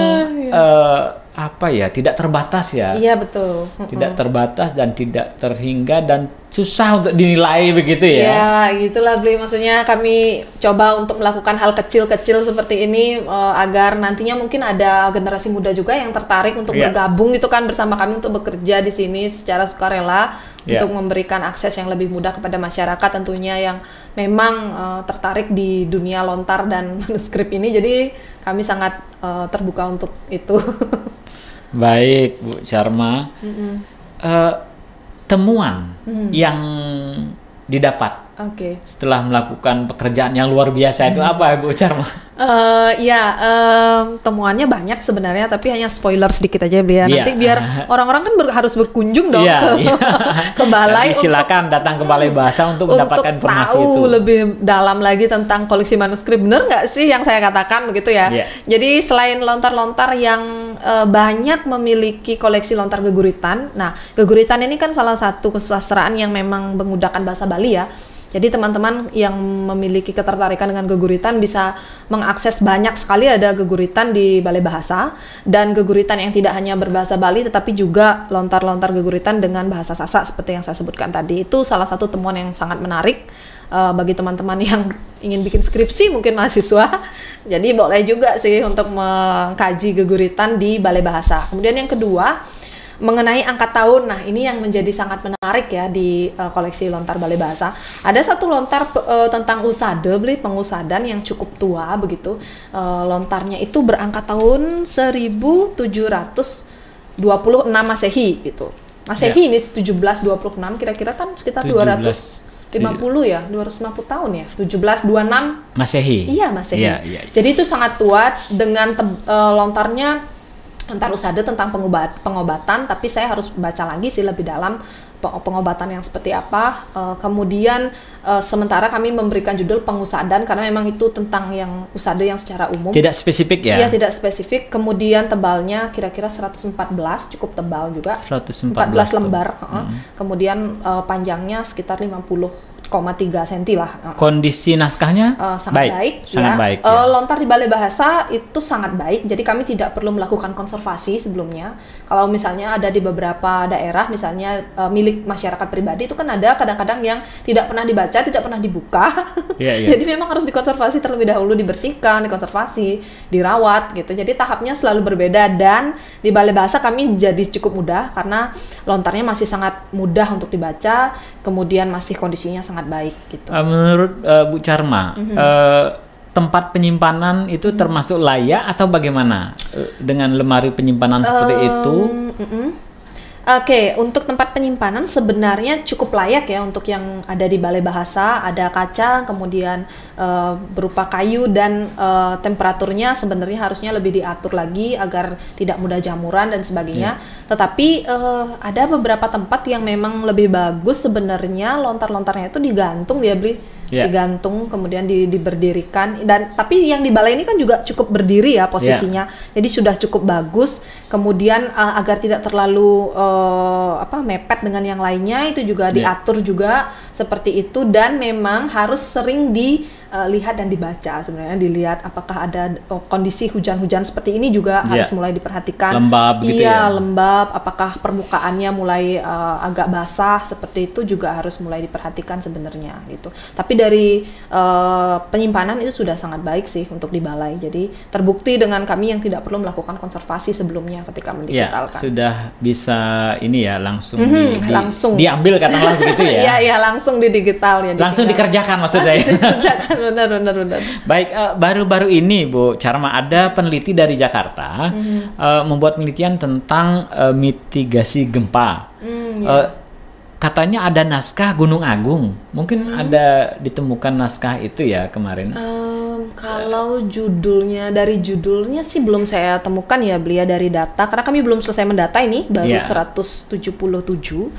eh, apa ya tidak terbatas ya, Iya betul. tidak terbatas dan tidak terhingga dan susah untuk dinilai begitu ya. Ya, gitulah beli maksudnya kami coba untuk melakukan hal kecil-kecil seperti ini eh, agar nantinya mungkin ada generasi muda juga yang tertarik untuk Iya. bergabung itu kan bersama kami untuk bekerja di sini secara sukarela Iya. untuk memberikan akses yang lebih mudah kepada masyarakat tentunya yang memang eh, tertarik di dunia lontar dan <laughs> manuskrip ini. Jadi kami sangat eh, terbuka untuk itu. <laughs> Baik Bu Sharma, Eh, temuan Hmm. yang didapat Oke. setelah melakukan pekerjaan yang luar biasa itu apa Bu Charma? Eh ya, em, temuannya banyak sebenarnya, tapi hanya spoiler sedikit aja biar nanti biar <laughs> orang-orang kan ber- harus berkunjung dong Iya, ke, iya. <laughs> ke balai Nanti silakan datang ke balai bahasa untuk mendapatkan informasi tahu itu. lebih dalam lagi tentang koleksi manuskrip. Bener nggak sih yang saya katakan begitu ya? Iya. Jadi selain lontar-lontar yang eh, banyak memiliki koleksi lontar geguritan, nah geguritan ini kan salah satu kesusastraan yang memang menggunakan bahasa Bali ya. Jadi teman-teman yang memiliki ketertarikan dengan geguritan bisa mengakses banyak sekali ada geguritan di Balai Bahasa dan geguritan yang tidak hanya berbahasa Bali tetapi juga lontar-lontar geguritan dengan bahasa Sasak seperti yang saya sebutkan tadi. Itu salah satu temuan yang sangat menarik eh, bagi teman-teman yang ingin bikin skripsi mungkin mahasiswa. Jadi boleh juga sih untuk mengkaji geguritan di Balai Bahasa. Kemudian yang kedua mengenai angka tahun. Nah, ini yang menjadi sangat menarik ya di uh, koleksi lontar Balai Bahasa. Ada satu lontar uh, tentang usade, beli pengusadan yang cukup tua begitu. Uh, lontarnya itu berangka tahun 1726 Masehi gitu. Masehi ini 1726 kira-kira kan sekitar 17. 250 ya, 250 tahun ya. 1726 Masehi. Iya, Masehi. Iya, iya. Jadi itu sangat tua dengan eh, lontarnya lontar usada tentang pengobat pengobatan, tapi saya harus baca lagi sih lebih dalam pe- pengobatan yang seperti apa. Eh, kemudian eh, sementara kami memberikan judul pengusadan karena memang itu tentang yang usada yang secara umum. Tidak spesifik ya? Iya, tidak spesifik. Kemudian tebalnya kira-kira 114, cukup tebal juga. 114 14 tuh. lembar. heeh. Kemudian eh, panjangnya sekitar 50,3 cm lah. Kondisi naskahnya Eh, sangat baik, sangat ya. baik. Eh, ya. lontar di balai bahasa itu sangat baik, jadi kami tidak perlu melakukan konservasi sebelumnya. Kalau misalnya ada di beberapa daerah, misalnya eh, milik masyarakat pribadi itu kan ada kadang-kadang yang tidak pernah dibaca, tidak pernah dibuka. Iya, iya. <laughs> jadi memang harus dikonservasi terlebih dahulu, dibersihkan, dikonservasi, dirawat gitu. Jadi tahapnya selalu berbeda dan di balai bahasa kami jadi cukup mudah karena lontarnya masih sangat mudah untuk dibaca, kemudian masih kondisinya sangat baik gitu. Eh, menurut eh, Bu Charma, Mhm. eh, tempat penyimpanan itu termasuk layak atau bagaimana Eh, dengan lemari penyimpanan seperti itu? Um, mm-mm. Oke, untuk tempat penyimpanan sebenarnya cukup layak ya untuk yang ada di balai bahasa, ada kaca, kemudian eh, berupa kayu dan eh, temperaturnya sebenarnya harusnya lebih diatur lagi agar tidak mudah jamuran dan sebagainya. Tetapi eh, ada beberapa tempat yang memang lebih bagus sebenarnya lontar-lontarnya itu digantung dia beli Ya. digantung kemudian di, diberdirikan. Dan tapi yang di balai ini kan juga cukup berdiri ya posisinya. Jadi sudah cukup bagus. Kemudian uh, agar tidak terlalu uh, apa mepet dengan yang lainnya itu juga Iya. diatur juga seperti itu. Dan memang harus sering dilihat dan dibaca sebenarnya dilihat apakah ada uh, kondisi hujan-hujan seperti ini juga Iya. harus mulai diperhatikan. Lembab gitu iya, ya? lembab. Apakah permukaannya mulai uh, agak basah seperti itu juga harus mulai diperhatikan sebenarnya gitu. Tapi dari uh, penyimpanan itu sudah sangat baik sih untuk di balai. Jadi terbukti dengan kami yang tidak perlu melakukan konservasi sebelumnya ketika Ya, mendigitalkan. sudah bisa ini ya langsung Mhm, di, di- langsung. diambil katakanlah begitu ya. <laughs> Iya, iya langsung di digital ya. Langsung dikerjakan maksud saya. dikerjakan benar benar benar. Baik, eh, baru-baru ini Bu Charma ada peneliti dari Jakarta Mhm. eh, membuat penelitian tentang eh, mitigasi gempa. Hmm, Eh, katanya ada naskah Gunung Agung. Mungkin Mhm. ada ditemukan naskah itu ya kemarin. Em, kalau judulnya dari judulnya sih belum saya temukan ya belia dari data karena kami belum selesai mendata ini baru Iya. 177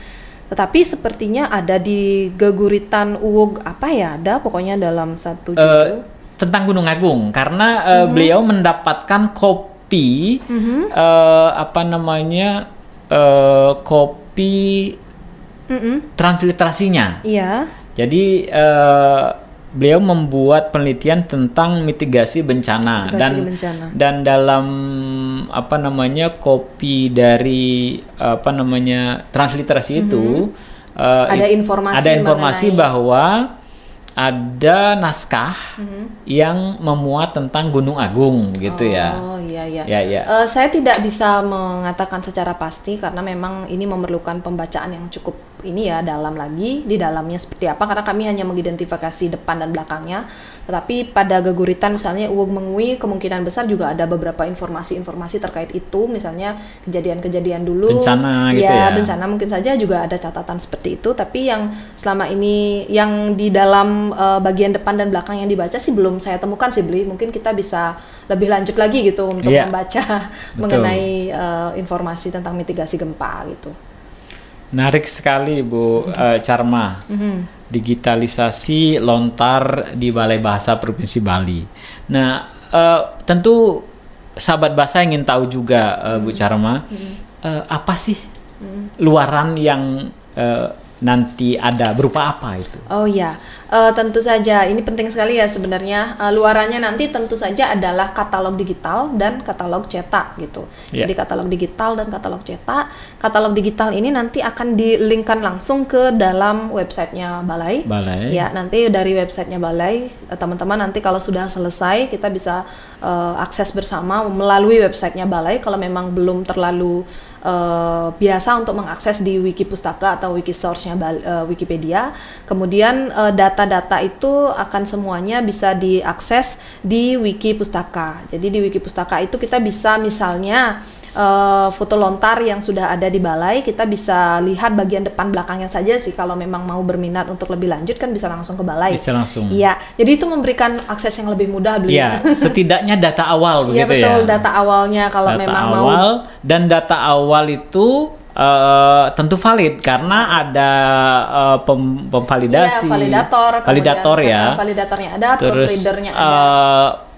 tetapi sepertinya ada di geguritan uwug apa ya ada pokoknya dalam satu judul tentang Gunung Agung karena eh, Mhm. beliau mendapatkan kopi eh, apa namanya eh, kopi Mm-mm. transliterasinya. iya Jadi eh, beliau membuat penelitian tentang mitigasi bencana Mitigasi dan bencana. dan dalam apa namanya kopi dari apa namanya transliterasi itu eh, Mhm. Ada informasi ada informasi mengenai- bahwa ada naskah Mhm. yang memuat tentang Gunung Agung gitu ya. Oh iya iya. Ya, ya. Eh, saya tidak bisa mengatakan secara pasti karena memang ini memerlukan pembacaan yang cukup ini ya dalam lagi di dalamnya seperti apa karena kami hanya mengidentifikasi depan dan belakangnya. Tetapi pada geguritan misalnya uwug mengui kemungkinan besar juga ada beberapa informasi-informasi terkait itu misalnya kejadian-kejadian dulu. Bencana gitu ya. bencana mungkin saja juga ada catatan seperti itu tapi yang selama ini yang di dalam eh, bagian depan dan belakang yang dibaca sih belum saya temukan sih beli mungkin kita bisa lebih lanjut lagi gitu untuk Iya. membaca mengenai eh, informasi tentang mitigasi gempa gitu Menarik sekali Bu eh, Charma. Digitalisasi lontar di Balai Bahasa Provinsi Bali. Nah, eh, tentu sahabat bahasa ingin tahu juga eh, Bu Charma, eh, apa sih luaran yang eh, nanti ada berupa apa itu? Oh ya, eh, tentu saja ini penting sekali ya sebenarnya. Eh, luarannya nanti tentu saja adalah katalog digital dan katalog cetak gitu. Ya. Jadi katalog digital dan katalog cetak. Katalog digital ini nanti akan dilinkkan langsung ke dalam websitenya Balai. Balai. Ya, nanti dari websitenya Balai, eh, teman-teman nanti kalau sudah selesai kita bisa eh, akses bersama melalui websitenya Balai. Kalau memang belum terlalu eh, biasa untuk mengakses di Wiki Pustaka atau Wiki Source-nya Bal- eh, Wikipedia. Kemudian eh, data-data itu akan semuanya bisa diakses di Wiki Pustaka. Jadi di Wiki Pustaka itu kita bisa misalnya eh, foto lontar yang sudah ada di balai, kita bisa lihat bagian depan belakangnya saja sih. Kalau memang mau berminat untuk lebih lanjut kan bisa langsung ke balai. Bisa langsung. Iya, jadi itu memberikan akses yang lebih mudah beli. Ya, <laughs> setidaknya data awal Iya begitu betul, ya. data awalnya kalau data memang mau awal dan data awal itu eh, tentu valid karena ada eh, pem- pemvalidasi, Iya, validator, validator ya. validatornya ada, Terus ada.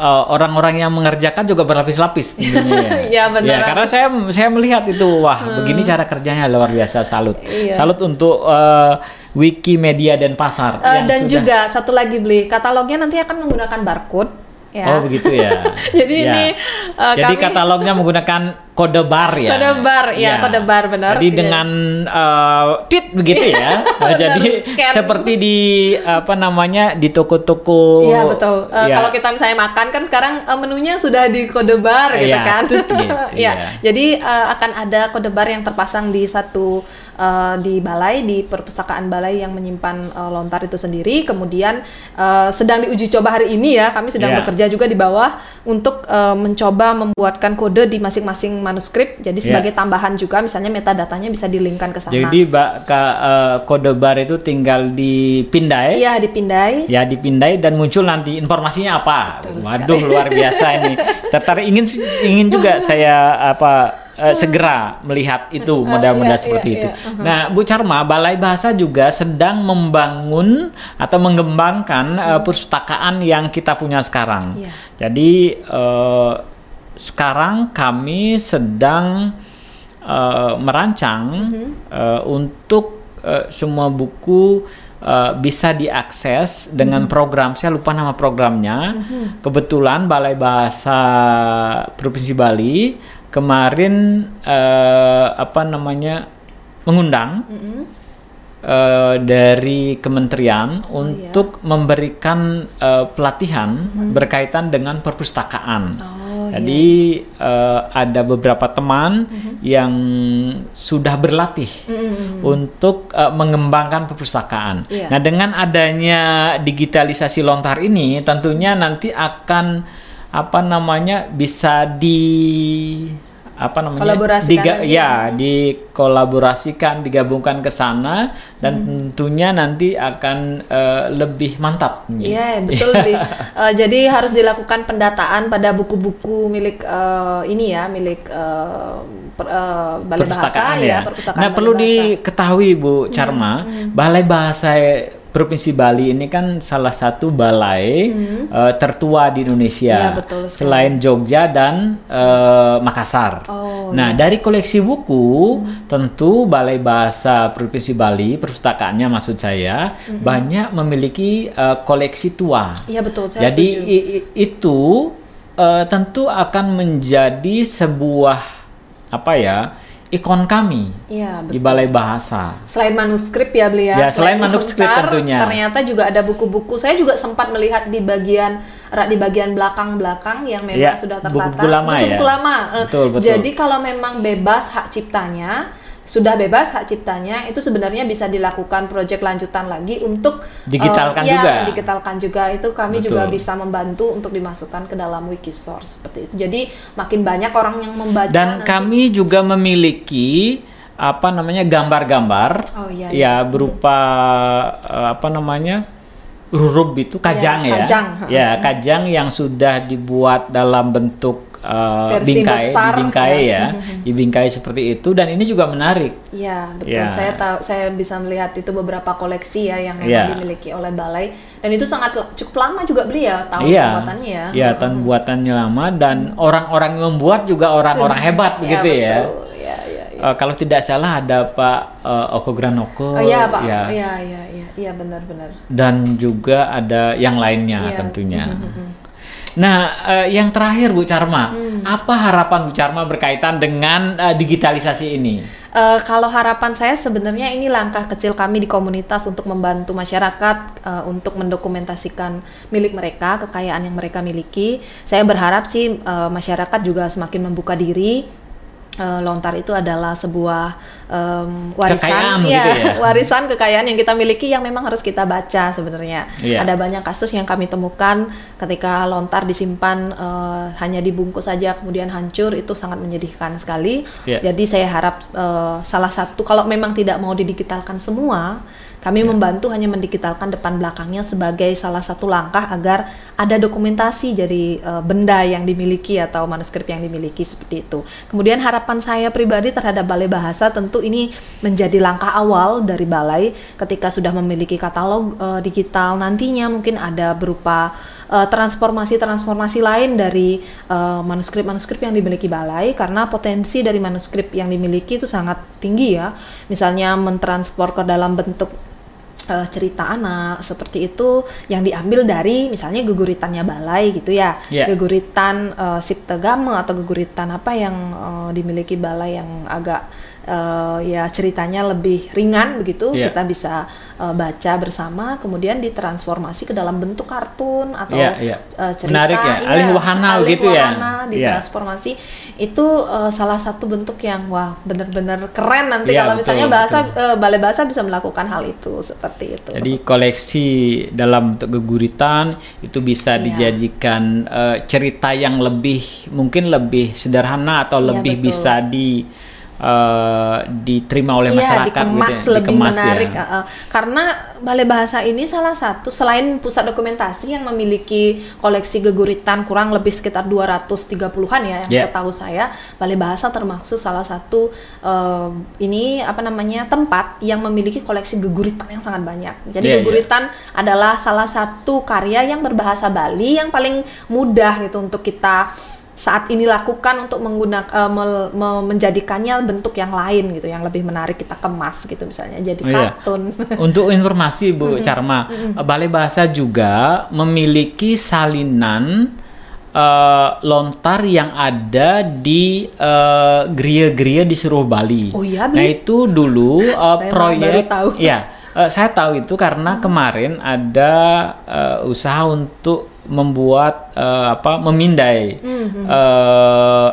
Eh, orang-orang yang mengerjakan juga berlapis-lapis tentunya <laughs> ya. Iya, benar. Ya, karena saya saya melihat itu wah begini cara kerjanya luar biasa salut. Iya. Salut untuk eh, Wikimedia dan pasar yang dan sudah- juga satu lagi beli katalognya nanti akan menggunakan barcode. Ya. Oh begitu ya. <laughs> Jadi Ya. ini, eh, Jadi kami- katalognya menggunakan kode bar ya. Kode bar, ya, kode bar, benar. Jadi Iya. dengan eh, tit begitu ya. <laughs> Nah, Jadi scan. seperti di apa namanya di toko-toko. Iya betul. Eh, ya. Kalau kita misalnya makan kan sekarang eh, menunya sudah di kode bar gitu Iya, kan. <laughs> gitu, Iya. ya. Jadi eh, akan ada kode bar yang terpasang di satu eh, di balai di perpustakaan balai yang menyimpan eh, lontar itu sendiri. Kemudian eh, sedang diuji coba hari ini ya. Kami sedang Iya. bekerja juga di bawah untuk eh, mencoba membuatkan kode di masing-masing manuskrip. Jadi Iya. sebagai tambahan juga misalnya metadatanya bisa dilinkkan ke sana. Jadi ba- ka- eh, kode bar itu tinggal dipindai. Iya dipindai. Ya dipindai dan muncul nanti informasinya apa. Waduh luar biasa ini. <laughs> Tertarik ingin ingin juga saya apa eh, segera melihat itu model-model iya, seperti iya, itu. iya. Nah, Bu Charma, Balai Bahasa juga sedang membangun atau mengembangkan eh, perpustakaan yang kita punya sekarang. Iya. Jadi eh, sekarang kami sedang eh, merancang eh, untuk eh, semua buku eh, bisa diakses dengan program. Saya lupa nama programnya. Kebetulan Balai Bahasa Provinsi Bali kemarin eh, apa namanya mengundang eh, dari kementerian untuk memberikan eh, pelatihan berkaitan dengan perpustakaan. Oh, Jadi eh, ada beberapa teman yang sudah berlatih untuk eh, mengembangkan perpustakaan. Iya. Nah, dengan adanya digitalisasi lontar ini, tentunya nanti akan apa namanya bisa di apa namanya diga- ya dikolaborasikan digabungkan ke sana dan tentunya nanti akan eh, lebih mantap Iya betul Bri. <laughs> Eh, jadi harus dilakukan pendataan pada buku-buku milik eh, ini ya milik eh, per- eh, balai bahasa ya, ya. perpustakaan Nah perlu Bahasa. diketahui Bu Charma, Balai Bahasa Provinsi Bali ini kan salah satu balai eh, tertua di Indonesia, Iya, betul sekali. selain Jogja dan eh, Makassar. Oh, nah dari koleksi buku, tentu Balai Bahasa Provinsi Bali perpustakaannya maksud saya banyak memiliki eh, koleksi tua. Iya betul saya Jadi i- i- itu eh, tentu akan menjadi sebuah apa ya ikon kami Iya di. Balai Bahasa. Selain manuskrip ya beli Ya, selain manuskrip lontar, tentunya. Ternyata juga ada buku-buku. Saya juga sempat melihat di bagian ra- di bagian belakang-belakang yang memang Ya, sudah tertata. buku-buku lama ya. Buku-buku lama. Betul, betul. Jadi kalau memang bebas hak ciptanya, sudah bebas hak ciptanya, itu sebenarnya bisa dilakukan proyek lanjutan lagi untuk Digitalkan eh, ya, juga. digitalkan juga. Itu kami Betul. juga bisa membantu untuk dimasukkan ke dalam Wikisource seperti itu. Jadi makin banyak orang yang membaca Dan nanti- kami juga memiliki apa namanya gambar-gambar Oh, iya, ya berupa eh, apa namanya huruf itu kajang ya. kajang. Ya, kajang yang sudah dibuat dalam bentuk eh, Versi bingkai, besar, dibingkai ya. ya, <laughs> dibingkai seperti itu dan ini juga menarik. Iya betul. Ya. Saya tahu, saya bisa melihat itu beberapa koleksi ya yang memang Ya. dimiliki oleh balai dan itu sangat cukup lama juga beli ya tahun Iya, ya. Iya, tahun buatannya lama dan orang-orang yang membuat juga orang-orang hebat begitu ya. betul. Iya, iya, iya. Eh, kalau tidak salah ada Pak eh, Oko Granoko, Oh iya pak, ya. iya iya iya iya benar-benar. dan juga ada yang lainnya Iya. tentunya. Nah, eh, yang terakhir Bu Charma, Hmm. apa harapan Bu Charma berkaitan dengan eh, digitalisasi ini? Eh, kalau harapan saya sebenarnya ini langkah kecil kami di komunitas untuk membantu masyarakat eh, untuk mendokumentasikan milik mereka, kekayaan yang mereka miliki. Saya berharap sih eh, masyarakat juga semakin membuka diri. Eh, lontar itu adalah sebuah em, warisan, Kekayaan gitu ya? <laughs> warisan kekayaan yang kita miliki yang memang harus kita baca sebenarnya. Iya. Ada banyak kasus yang kami temukan ketika lontar disimpan eh, hanya dibungkus saja kemudian hancur itu sangat menyedihkan sekali. Iya. Jadi saya harap eh, salah satu kalau memang tidak mau didigitalkan semua, kami Iya. membantu hanya mendigitalkan depan belakangnya sebagai salah satu langkah agar ada dokumentasi dari eh, benda yang dimiliki atau manuskrip yang dimiliki seperti itu. Kemudian harapan saya pribadi terhadap Balai Bahasa tentu ini menjadi langkah awal dari Balai ketika sudah memiliki katalog eh, digital nantinya mungkin ada berupa eh, transformasi-transformasi lain dari eh, manuskrip-manuskrip yang dimiliki Balai karena potensi dari manuskrip yang dimiliki itu sangat tinggi ya. Misalnya mentransport ke dalam bentuk cerita anak seperti itu yang diambil dari misalnya geguritannya balai gitu ya Iya. geguritan Siptagama atau geguritan apa yang eh, dimiliki balai yang agak eh, ya ceritanya lebih ringan begitu Iya. kita bisa eh, baca bersama kemudian ditransformasi ke dalam bentuk kartun atau Iya, iya. eh, cerita Menarik ya, iya, alih wahana alih gitu ya. wahana, Iya. ditransformasi itu eh, salah satu bentuk yang wah benar-benar keren nanti Iya, kalau betul, misalnya bahasa betul. eh, balai bahasa bisa melakukan hal itu seperti itu. Jadi koleksi dalam bentuk geguritan itu bisa Iya. dijadikan eh, cerita yang lebih mungkin lebih sederhana atau Iya, lebih betul. bisa di eh, diterima oleh Iya, masyarakat dikemas gitu ya, lebih dikemas ya. menarik. uh, uh. Karena Balai Bahasa ini salah satu selain pusat dokumentasi yang memiliki koleksi geguritan kurang lebih sekitar 230-an ya yang Yeah. setahu saya Balai Bahasa termasuk salah satu uh, ini apa namanya tempat yang memiliki koleksi geguritan yang sangat banyak. Jadi Yeah, yeah. geguritan adalah salah satu karya yang berbahasa Bali yang paling mudah gitu untuk kita saat ini lakukan untuk menggunakan menjadikannya bentuk yang lain gitu, yang lebih menarik kita kemas gitu misalnya jadi Iya. kartun. <laughs> Untuk informasi Bu Charma, Balai Bahasa juga memiliki salinan eh, lontar yang ada di eh, geria-geria di seluruh Bali. Oh iya, Nah itu dulu <laughs> eh, Saya malah proyek, baru tahu. ya eh, saya tahu itu karena kemarin ada eh, usaha untuk membuat eh, apa memindai Mhm. eh,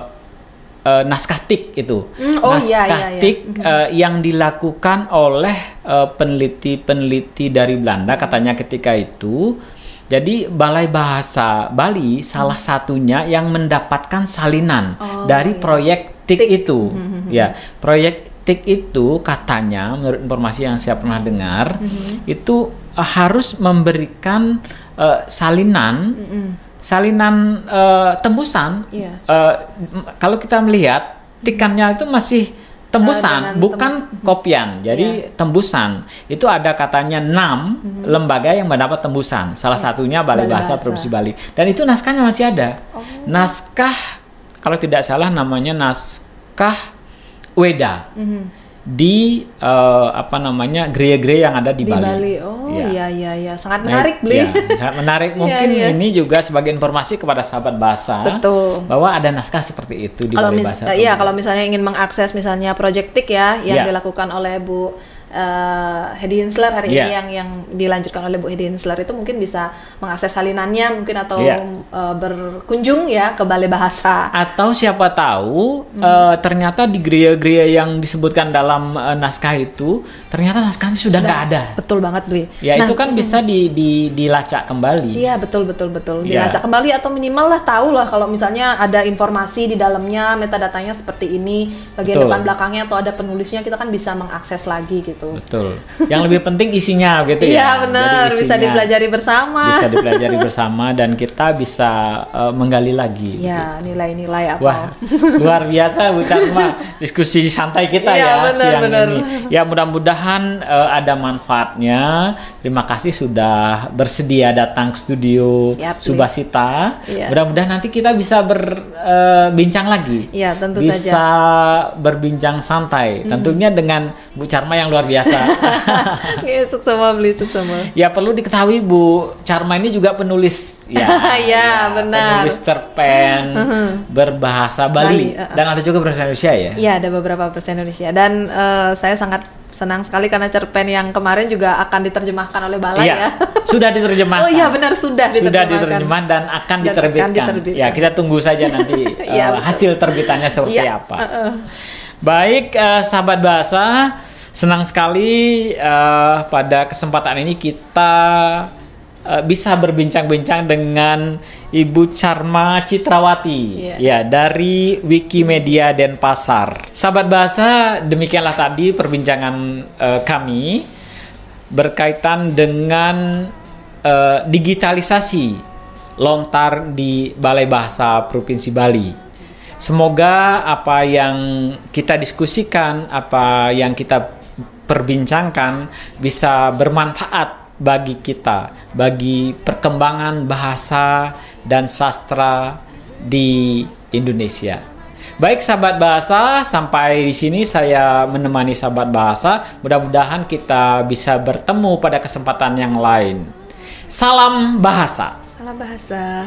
eh, naskah tik itu. Hmm, oh iya, naskah iya, iya. tik eh, yang dilakukan oleh eh, peneliti-peneliti dari Belanda katanya ketika itu. Jadi Balai Bahasa Bali salah satunya yang mendapatkan salinan Oh, dari iya. proyek tik, TIK. itu. Ya, proyek tik itu katanya menurut informasi yang saya pernah dengar itu eh, harus memberikan eh, salinan salinan eh, tembusan. Iya. Eh, m- kalau kita melihat tikannya itu masih tembusan, dengan bukan kopian. Jadi tembusan. Itu ada katanya enam lembaga yang mendapat tembusan. Salah satunya Balai, Balai Bahasa Bahasa. Provinsi Bali. Dan itu naskahnya masih ada. Naskah kalau tidak salah namanya naskah Weda. Di eh, apa namanya gereja-gereja yang ada di, di Bali. Oh Iya. iya iya iya, sangat Nah, menarik Bli. ya, sangat menarik. <laughs> Iya, Mungkin iya. ini juga sebagai informasi kepada sahabat bahasa Betul. bahwa ada naskah seperti itu di kalau mis Bahasa. iya kalau misalnya ingin mengakses misalnya Project TIK ya yang Iya. dilakukan oleh Bu eh, Hedi Hinsler hari Iya. ini yang yang dilanjutkan oleh Bu Hedi Hinsler itu mungkin bisa mengakses salinannya mungkin atau Iya. eh, berkunjung ya ke Balai Bahasa. Atau siapa tahu Hmm. eh, ternyata di gereja-gereja yang disebutkan dalam eh, naskah itu ternyata naskahnya sudah nggak ada. Betul banget Bli. Ya Nah, itu kan bisa di, di dilacak kembali. Iya betul betul betul Iya. dilacak kembali atau minimal lah tahu lah kalau misalnya ada informasi di dalamnya metadatanya seperti ini bagian Betul. depan belakangnya atau ada penulisnya kita kan bisa mengakses lagi gitu. Betul. Yang lebih penting isinya gitu ya. Iya benar bisa dipelajari bersama. Bisa dipelajari bersama dan kita bisa eh, menggali lagi. Ya nilai-nilai atau Wah, luar biasa Bu Charma diskusi santai kita Iya, ya benar, siang benar. ini. Ya mudah-mudahan eh, ada manfaatnya. Terima kasih sudah bersedia datang ke studio Siap. Subasita. Iya. Mudah-mudahan nanti kita bisa berbincang lagi. Iya, tentu bisa saja. berbincang santai. Hmm. Tentunya dengan Bu Charma yang luar biasa. <laughs> Iya, suksema beli suksema. Ya perlu diketahui Bu Charma ini juga penulis ya, <laughs> Iya, benar. penulis cerpen <laughs> berbahasa Bali, Bali, uh-uh. dan ada juga berbahasa Indonesia ya. Iya, ada beberapa persen Indonesia dan eh, saya sangat senang sekali karena cerpen yang kemarin juga akan diterjemahkan oleh Balai Iya, ya. sudah diterjemahkan. Oh iya benar sudah Sudah diterjemahkan. diterjemahkan dan akan Dan akan diterbitkan. diterbitkan. Ya, kita tunggu saja nanti eh, betul. hasil terbitannya seperti Iya, apa. uh-uh. Baik, eh, sahabat bahasa, senang sekali eh, pada kesempatan ini kita eh, bisa berbincang-bincang dengan Ibu Charma Citrawati, Iya. ya dari Wikimedia Denpasar. Sahabat bahasa, demikianlah tadi perbincangan eh, kami berkaitan dengan eh, digitalisasi lontar di Balai Bahasa Provinsi Bali. Semoga apa yang kita diskusikan, apa yang kita perbincangkan bisa bermanfaat bagi kita, bagi perkembangan bahasa dan sastra di Indonesia. Baik sahabat bahasa, sampai di sini saya menemani sahabat bahasa. Mudah-mudahan kita bisa bertemu pada kesempatan yang lain. Salam bahasa. Salah bahasa.